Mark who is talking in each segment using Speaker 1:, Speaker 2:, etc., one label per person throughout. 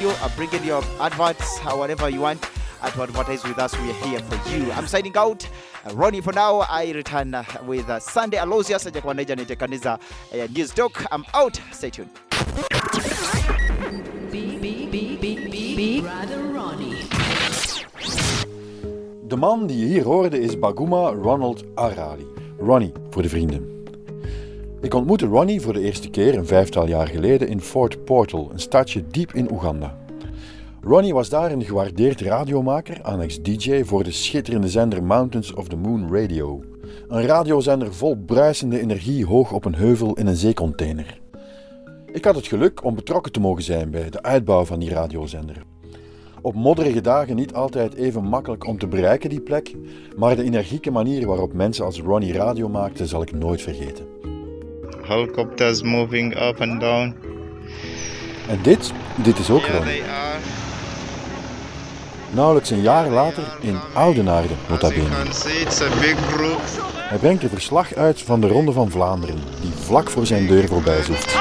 Speaker 1: you. Bring in your adverts, whatever you want. Uh, to advertise with us, we are here for you. I'm signing out. Uh, Ronnie for now. I return uh, with uh, Sunday Aloysius Ajakwaneja Nitekaniza uh, News Talk. I'm out. Stay tuned.
Speaker 2: Big, big, big, big, big brother Ronnie.
Speaker 3: De man die je hier hoorde is Baguma Ronald Arali. Ronnie voor de vrienden. Ik ontmoette Ronnie voor de eerste keer een vijftal jaar geleden in Fort Portal, een stadje diep in Oeganda. Ronnie was daar een gewaardeerd radiomaker, annex DJ, voor de schitterende zender Mountains of the Moon Radio. Een radiozender vol bruisende energie hoog op een heuvel in een zeecontainer. Ik had het geluk om betrokken te mogen zijn bij de uitbouw van die radiozender. Op modderige dagen niet altijd even makkelijk om te bereiken die plek, maar de energieke manier waarop mensen als Ronnie radio maakten zal ik nooit vergeten.
Speaker 4: Helicopters moving up and down.
Speaker 3: En dit, dit is ook
Speaker 4: are.
Speaker 3: Nauwelijks een jaar later in Oudenaarde, nota bene. Hij brengt een verslag uit van de Ronde van Vlaanderen, die vlak voor zijn deur voorbij zoeft.
Speaker 4: On!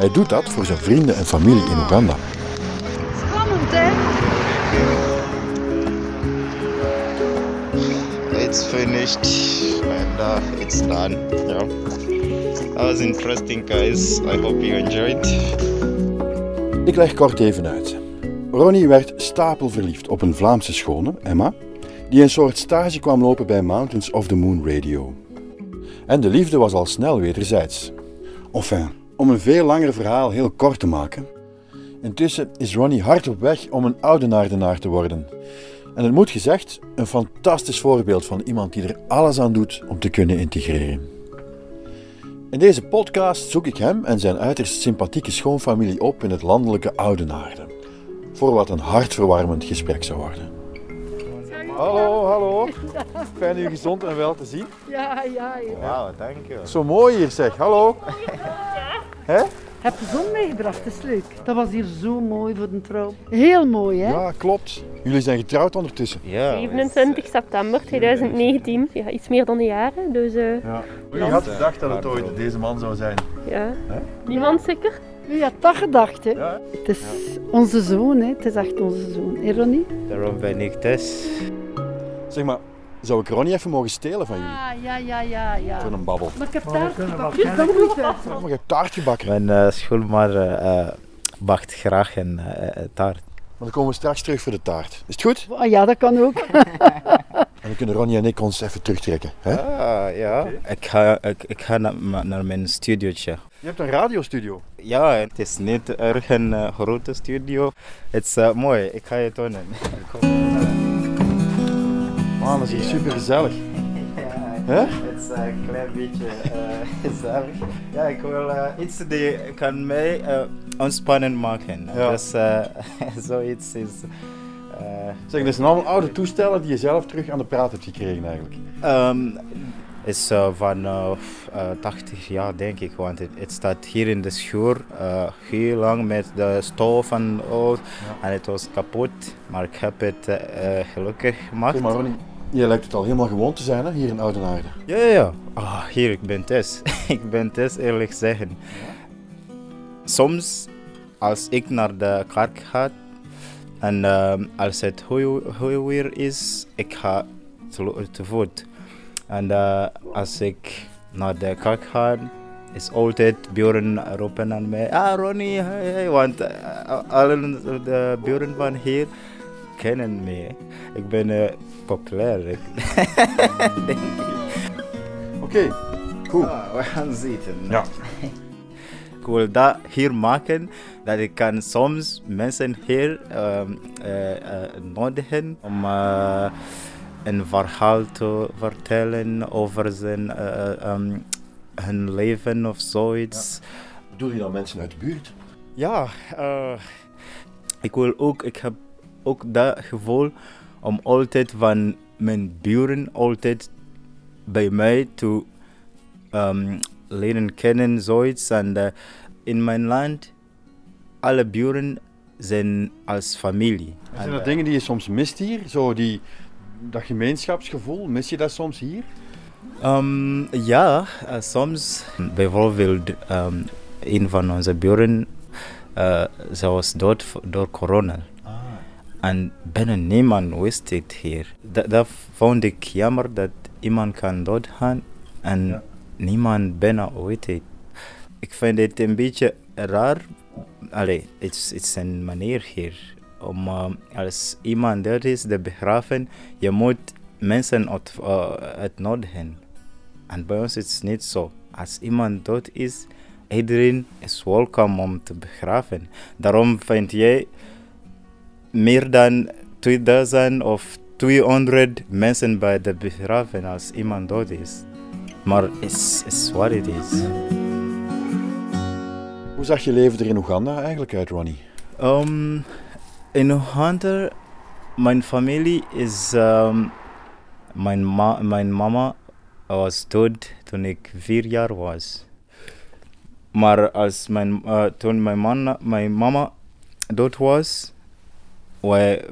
Speaker 3: Hij doet dat voor zijn vrienden en familie in Oeganda.
Speaker 5: Spannend, hè?
Speaker 4: It's finished and uh, it's done. Yeah. That was interesting, guys. I hope you enjoyed.
Speaker 3: Ik leg kort even uit. Ronnie werd stapelverliefd op een Vlaamse schone, Emma, die een soort stage kwam lopen bij Mountains of the Moon Radio. En de liefde was al snel wederzijds. Enfin, om een veel langer verhaal heel kort te maken. Intussen is Ronnie hard op weg om een oudenaardenaar te worden. En het moet gezegd, een fantastisch voorbeeld van iemand die er alles aan doet om te kunnen integreren. In deze podcast zoek ik hem en zijn uiterst sympathieke schoonfamilie op in het landelijke Oudenaarde. Voor wat een hartverwarmend gesprek zou worden. Hallo, hallo. Fijn u gezond en wel te zien.
Speaker 5: Ja, ja, ja.
Speaker 4: Wow, thank you.
Speaker 3: Zo mooi hier zeg, hallo. Hè?
Speaker 5: Heb je zon meegebracht, dat is leuk. Dat was hier zo mooi voor de trouw. Heel mooi, hè?
Speaker 3: Ja, klopt. Jullie zijn getrouwd ondertussen.
Speaker 4: Yeah.
Speaker 6: 27 september 2019, ja, iets meer dan een jaar. hè, Dus eh,
Speaker 3: Ja. Wie had gedacht dat het ooit deze man zou zijn?
Speaker 6: ja, niemand zeker?
Speaker 5: Wie had dat gedacht, hè?
Speaker 3: Ja.
Speaker 5: Het is onze zoon, hè? Het is echt onze zoon. Hé, Ronnie?
Speaker 4: Daarom ben ik dus.
Speaker 3: Zeg maar, zou ik Ronnie even mogen stelen van jullie?
Speaker 5: Ja, ja, ja, ja, ja.
Speaker 3: Voor een babbel.
Speaker 5: Maar ik heb taart gepakt. Dat moet uit.
Speaker 3: Oh, maar je hebt taart gebakken.
Speaker 4: Mijn uh, schoolmaar uh, bakt graag een uh, taart.
Speaker 3: Maar dan komen we straks terug voor de taart. Is het goed?
Speaker 5: Ah, ja, dat kan ook.
Speaker 3: En dan kunnen Ronnie en ik ons even terugtrekken. Hè?
Speaker 4: Ah, ja. Ik ga, ik, ik ga naar, naar mijn studiootje.
Speaker 3: Je hebt een radiostudio.
Speaker 4: Ja, het is niet erg een uh, grote studio. Het is uh, mooi, ik ga je tonen.
Speaker 3: Man, dat is hier super gezellig.
Speaker 4: Ja, het is een klein beetje uh, gezellig. Ja, ik wil uh, iets die kan mij ontspannen maken.
Speaker 3: Ja.
Speaker 4: Dus zoiets is.
Speaker 3: zeg, dit zijn allemaal oude toestellen die je zelf terug aan de praat hebt gekregen eigenlijk.
Speaker 4: Um, is uh, van uh, uh, 80 jaar denk ik, want het, het staat hier in de schuur heel lang met de stof en al. Ja. En het was kapot, maar ik heb het gelukkig gemaakt.
Speaker 3: Maar Ronnie, je lijkt het al helemaal gewoon te zijn hè, hier in Oudenaarde.
Speaker 4: Ja, ja, ja. Oh, hier, ik ben Tess. ik ben Tess, eerlijk zeggen. Soms, als ik naar de kerk ga en als het goed weer is, ik ga te, voet. En uh, als ik naar de kerk ga, is altijd buren roepen naar mij. Ah, Ronnie, hey, want uh, alle buren van hier kennen mij. Ik ben uh, populair.
Speaker 3: Oké, okay.
Speaker 4: Ah, we gaan zitten.
Speaker 3: Ja.
Speaker 4: ik wil dat hier maken, dat ik kan soms mensen hier um, nodigen om een verhaal te vertellen over zijn, uh, um, hun leven of zoiets.
Speaker 3: Ja. Bedoel je dan mensen uit de buurt?
Speaker 4: Ja, uh, ik wil ook, ik heb ook dat gevoel om altijd van mijn buren altijd bij mij te um, leren kennen, zoiets. En uh, in mijn land, alle buren zijn als familie.
Speaker 3: En zijn dat dingen die je soms mist hier? Zo die, dat gemeenschapsgevoel, mis je dat soms hier?
Speaker 4: Um, ja, uh, soms. Bijvoorbeeld, um, een van onze buren eh, ze was dood door corona. En bijna niemand wist het hier. Dat, dat vond ik jammer dat iemand kan doodgaan en
Speaker 3: Ja.
Speaker 4: niemand bijna weet het. Ik vind het een beetje raar. Allee, het is- een manier hier. Om eh, als iemand dood is, te begraven, je moet mensen uit, uh, uitnodigen. En bij ons is het niet zo. Als iemand dood is, iedereen is welkom om te begraven. Daarom vind jij meer dan 2000 of 200 mensen bij de begraven als iemand dood is. Maar het is, is wat het is.
Speaker 3: Hoe zag je leven er in Oeganda eigenlijk uit, Ronnie?
Speaker 4: Um, in Hunter, mijn familie is. Um, mijn, ma mijn mama was dood toen ik vier jaar was. Maar als mijn, uh, toen mijn, man, mijn mama dood was, wij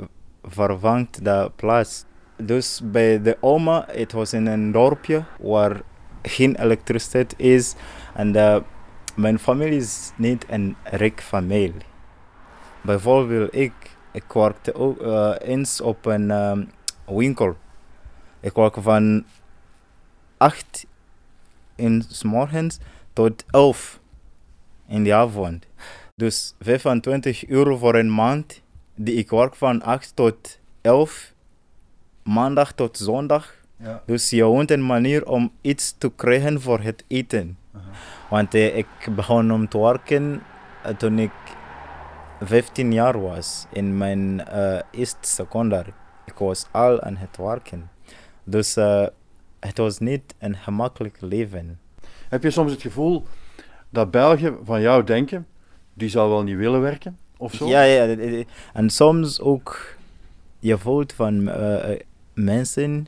Speaker 4: vervangt de plaats. Dus bij de oma, het was in een dorpje waar geen elektriciteit is. En uh, mijn familie is niet een rijk familie. Bijvoorbeeld ik, ik werkte ook uh, eens op een um, winkel. Ik werkte van 8 in s morgens tot 11 in de avond. Dus 25 euro voor een maand die ik werk van 8 tot 11, maandag tot zondag.
Speaker 3: Ja.
Speaker 4: Dus je moet een manier om iets te krijgen voor het eten.
Speaker 3: Uh -huh.
Speaker 4: Want uh, ik begon om te werken uh, toen ik 15 jaar was in mijn uh, eerste secondary. Ik was al aan het werken. Dus uh, het was niet een gemakkelijk leven.
Speaker 3: Heb je soms het gevoel dat België van jou denken, die zal wel niet willen werken?
Speaker 4: Ja, ja. En soms ook, je voelt van uh, mensen,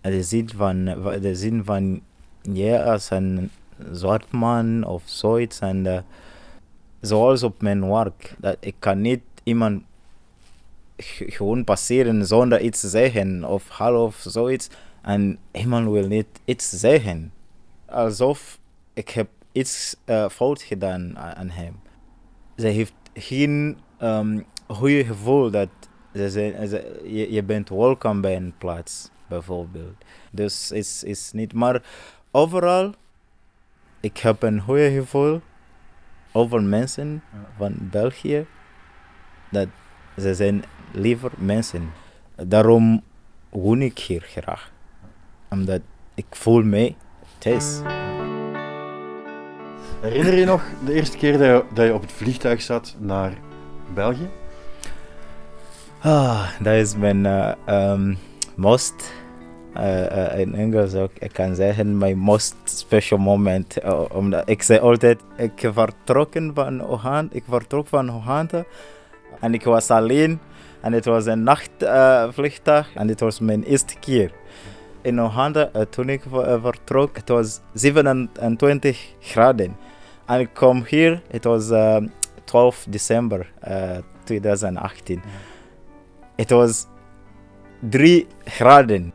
Speaker 4: de zin van, de zin van jij als een zwart man of zoiets. En uh, zoals op mijn werk, dat ik kan niet iemand gewoon passeren zonder iets te zeggen of hallo of zoiets. En iemand wil niet iets zeggen. Alsof ik heb iets fout gedaan aan hem. Ze heeft geen um, goede gevoel dat ze zijn, ze, je, je bent welkom bij een plaats, bijvoorbeeld. Dus is is niet. Maar overal, ik heb een goede gevoel over mensen van België. Dat ze zijn liever mensen. Daarom woon ik hier graag. Omdat ik voel mij thuis.
Speaker 3: Herinner je nog de eerste keer dat je, dat je op het vliegtuig zat naar België?
Speaker 4: Ah, dat is mijn um, most, uh, in Engels ook, ik kan zeggen, mijn most special moment. omdat ik zei altijd, ik vertrokken van Oeganda, ik vertrok van Oeganda en ik was alleen. En het was een nachtvliegtuig en dit was mijn eerste keer. In Oeganda, toen ik vertrok, het was 27 graden. En ik kom hier, het was 12 december 2018. Het was 3 graden.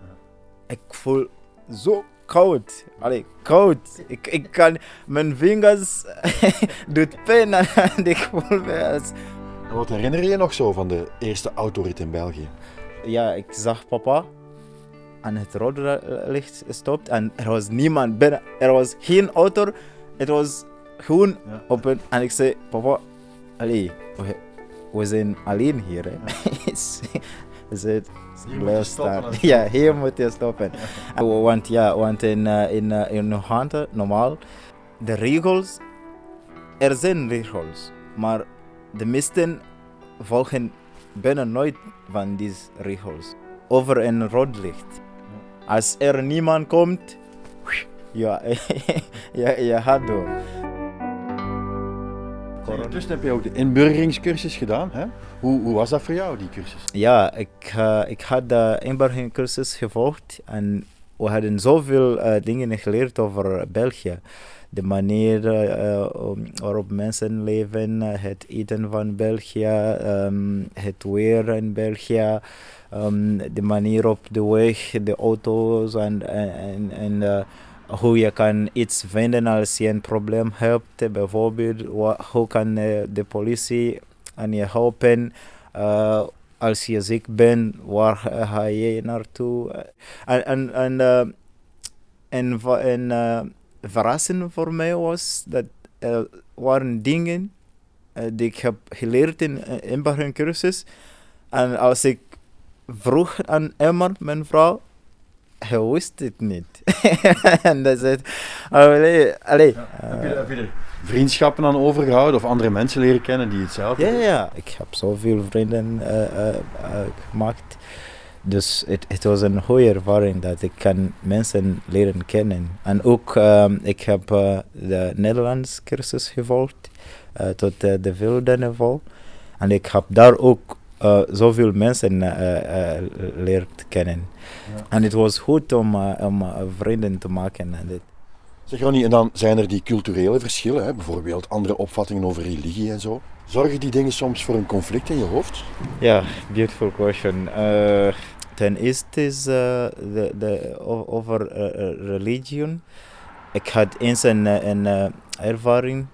Speaker 4: Ik voel zo koud. Allee, koud. Ik, ik kan, mijn vingers doet pijn en ik voel me.
Speaker 3: Wat herinner je je nog zo van de eerste autorit in België?
Speaker 4: Ja, ik zag papa aan het rode licht stopt en er was niemand binnen. Er was geen auto. Het was gewoon ja. open. En ik zei, papa, allee, we, we zijn alleen hier. Hè. Ja. Hij zei, blijf staan. Ja, hier moet je stoppen. Ja. Want ja, want in, uh, in, uh, in Hante, normaal, de regels, er zijn regels, maar de meesten volgen bijna nooit van deze regels. Over een rood licht. Als er niemand komt, ja, ja, je gaat door.
Speaker 3: Ondertussen heb je ook de inburgeringscursus gedaan. Hè? Hoe, hoe was dat voor jou, die cursus?
Speaker 4: Ja, ik, uh, ik had de inburgeringscursus gevolgd en we hadden zoveel uh, dingen geleerd over België. De manier uh, waarop mensen leven, het eten van België, um, het weer in België, um, de manier op de weg, de auto's en, en, en hoe je kan iets vinden als je een probleem hebt. Bijvoorbeeld, hoe kan de politie aan je helpen? Eh, als je ziek bent, waar ga je naartoe? En, en, en, verrassend voor mij was dat er waren dingen die ik heb geleerd in uh, inburgeringscursus. En als ik vroeg aan Emma, mijn vrouw, hij wist het niet. en dat zei, allee, allee.
Speaker 3: Heb je, heb je er vriendschappen aan overgehouden of andere mensen leren kennen die hetzelfde
Speaker 4: Ja, ja, ik heb zoveel vrienden eh, eh, eh, gemaakt. Dus het, het was een goede ervaring dat ik kan mensen leren kennen. En ook, ehm, ik heb de Nederlands cursus gevolgd tot de vierde niveau. En ik heb daar ook eh, zoveel mensen eh, eh, leerd kennen.
Speaker 3: Ja.
Speaker 4: En het was goed om, om vrienden te maken. En dit.
Speaker 3: Zeg Ronnie, en dan zijn er die culturele verschillen, hè? bijvoorbeeld andere opvattingen over religie en zo. Zorgen die dingen soms voor een conflict in je hoofd?
Speaker 4: Ja, beautiful question. Uh, ten eerste is uh, de, de, over uh, uh, religion. Ik had eens een, uh, een uh, ervaring.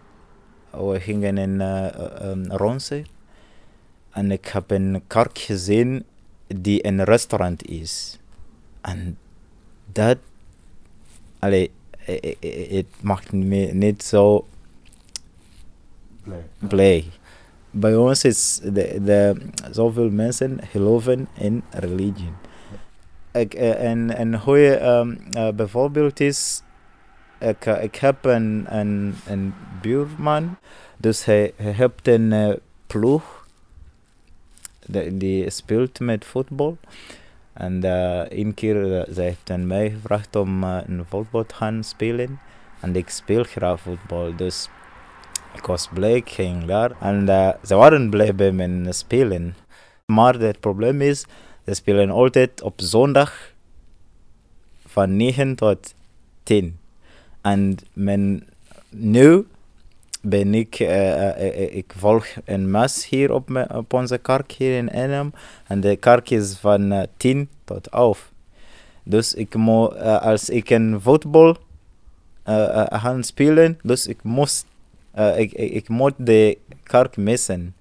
Speaker 4: We gingen in uh, um, Ronse. En ik heb een kerk gezien die een restaurant is. En dat... Allee, het maakt me niet zo blij. Bij ons is de, de, zoveel mensen geloven in religie. Ik, eh, een, een goede ehm, eh, bijvoorbeeld is, ik, eh, ik heb een, een, een buurman, dus hij, hij heeft een ploeg die, speelt met voetbal. En eh een keer eh, zij heeft aan mij gevraagd om eh, een voetbal te gaan spelen. En ik speel graag voetbal, dus ik was blij, ik ging daar. En ze waren blij bij mijn spelen. Maar het probleem is, ze spelen altijd op zondag van 9 tot 10. En mijn, nu ben ik, eh, eh, eh, ik volg een mes hier op, mijn, op onze kerk hier in Enam. En de kerk is van eh, 10 tot 11. Dus ik moet, als ik een voetbal gaan spelen, dus ik moest ik, ik, ik moet de kerk missen.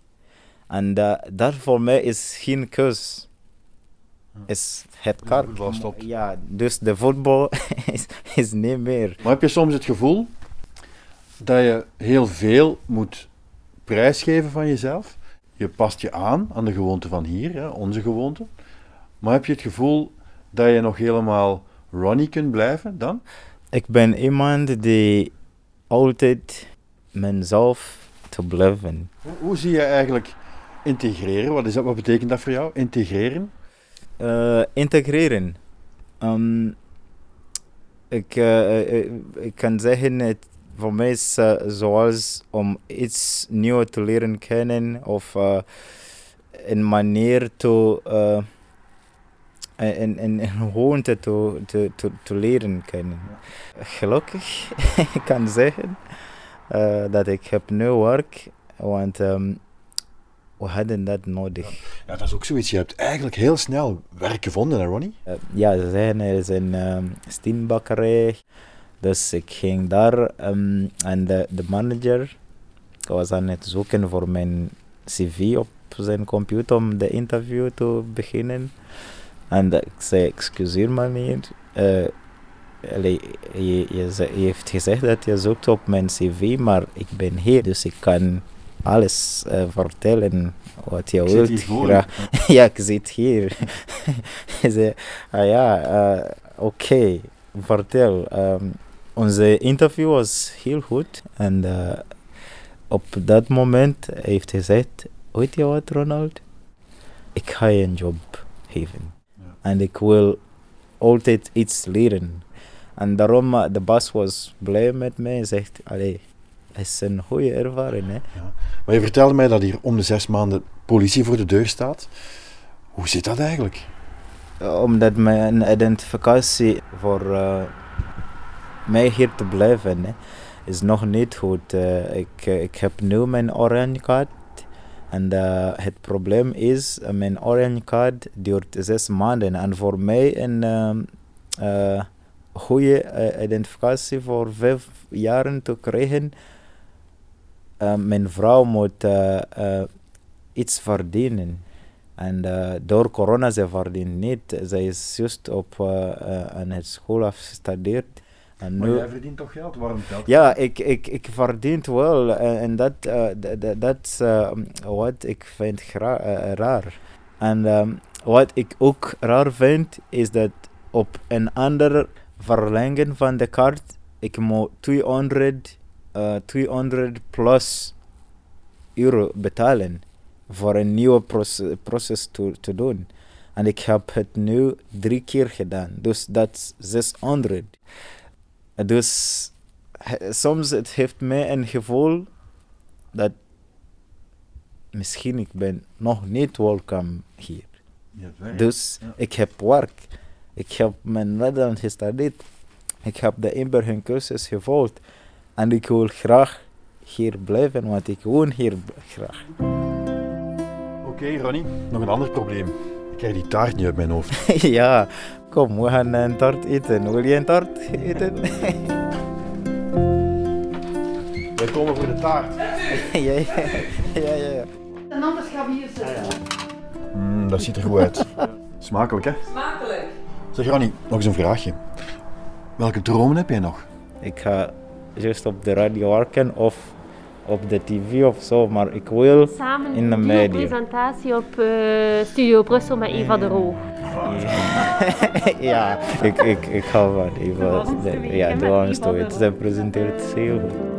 Speaker 4: En uh, dat voor mij is geen keus. Is het
Speaker 3: stopt.
Speaker 4: Ja, dus de voetbal is, is niet meer.
Speaker 3: Maar heb je soms het gevoel dat je heel veel moet prijsgeven van jezelf? Je past je aan aan de gewoonte van hier, hè, onze gewoonte. Maar heb je het gevoel dat je nog helemaal Ronnie kunt blijven dan?
Speaker 4: Ik ben iemand die altijd mezelf te blijven.
Speaker 3: Hoe, hoe zie je eigenlijk integreren? Wat, is dat, wat betekent dat voor jou? Integreren?
Speaker 4: Eh, integreren. Ehm, ik, eh, eh, ik kan zeggen, het voor mij is eh, zoals om iets nieuws te leren kennen of eh, een manier te, uh, een, een, een gewoonte te, te, te, te leren kennen. Gelukkig ik kan zeggen uh, dat ik heb nu werk, want um, we hadden dat nodig.
Speaker 3: Ja, dat is ook zoiets. Je hebt eigenlijk heel snel werk gevonden, hè Ronnie?
Speaker 4: Uh, ja, ze zeggen er is een um, steenbakkerij. Dus ik ging daar um, en de, de manager was aan het zoeken voor mijn cv op zijn computer om de interview te beginnen. En ik zei, excuseer me meneer, uh, je, je, je, je, heeft gezegd dat je zoekt op mijn cv, maar ik ben hier, dus ik kan alles uh, vertellen wat je
Speaker 3: ik
Speaker 4: wilt.
Speaker 3: Zit hier
Speaker 4: ja. ja, ik zit hier. Hij zei, ah ja, uh, oké, okay, vertel. Um, onze interview was heel goed en uh, op dat moment heeft hij gezegd, weet je wat Ronald, ik ga je een job geven. Ja. En ik wil altijd iets leren. En daarom, uh, de baas was blij met mij en zegt, allee, het is een goede ervaring. Hè?
Speaker 3: Ja. Maar je vertelde mij dat hier om de zes maanden politie voor de deur staat. Hoe zit dat eigenlijk?
Speaker 4: Omdat mijn identificatie voor uh, mij hier te blijven hè, is nog niet goed. Uh, ik, ik heb nu mijn oranje kaart. En uh, het probleem is, mijn oranje kaart duurt zes maanden. En voor mij een goede eh, identificatie voor vijf jaren te krijgen, eh, mijn vrouw moet eh, eh, iets verdienen. En eh, door corona, ze verdient niet. Zij is juist op eh, eh, aan het school afgestudeerd. En
Speaker 3: Maar
Speaker 4: nu,
Speaker 3: jij verdient toch geld? Waarom geld?
Speaker 4: ja, ik, ik, ik verdien wel. En dat eh, dat is eh, wat ik vind eh, raar. En ehm, wat ik ook raar vind, is dat op een ander verlengen van de kaart, ik moet 200, eh 200 plus euro betalen voor een nieuwe proces, proces te, te doen. En ik heb het nu drie keer gedaan, dus dat is 600. Dus soms het heeft mij een gevoel dat misschien ik ben nog niet welkom hier. Dus
Speaker 3: Ja.
Speaker 4: ik heb werk. Ik heb mijn Nederlands gestudeerd. Ik heb de inburgercursus gevolgd. En ik wil graag hier blijven, want ik woon hier graag.
Speaker 3: Oké, Ronnie, nog een ander probleem. Krijg die taart niet uit mijn hoofd.
Speaker 4: ja, kom, we gaan een taart eten. Wil je een taart eten?
Speaker 3: Wij komen voor de taart.
Speaker 4: ja, ja, ja, ja.
Speaker 5: En anders gaan we hier zitten.
Speaker 3: Mm, dat ziet er goed uit. Smakelijk, hè?
Speaker 2: Smakelijk.
Speaker 3: Zeg Ronnie, nog eens een vraagje. Welke dromen heb jij nog?
Speaker 4: Ik ga juist op de radio werken of op de tv of zo, maar ik wil
Speaker 6: Samen
Speaker 4: In de media.
Speaker 6: een presentatie op eh, Studio Brussel met Eva de Roo.
Speaker 4: ja, ik, ik, ik hou van Eva. Ja, de wants
Speaker 6: Eva
Speaker 4: to
Speaker 6: de
Speaker 4: it. Ze presenteert heel goed.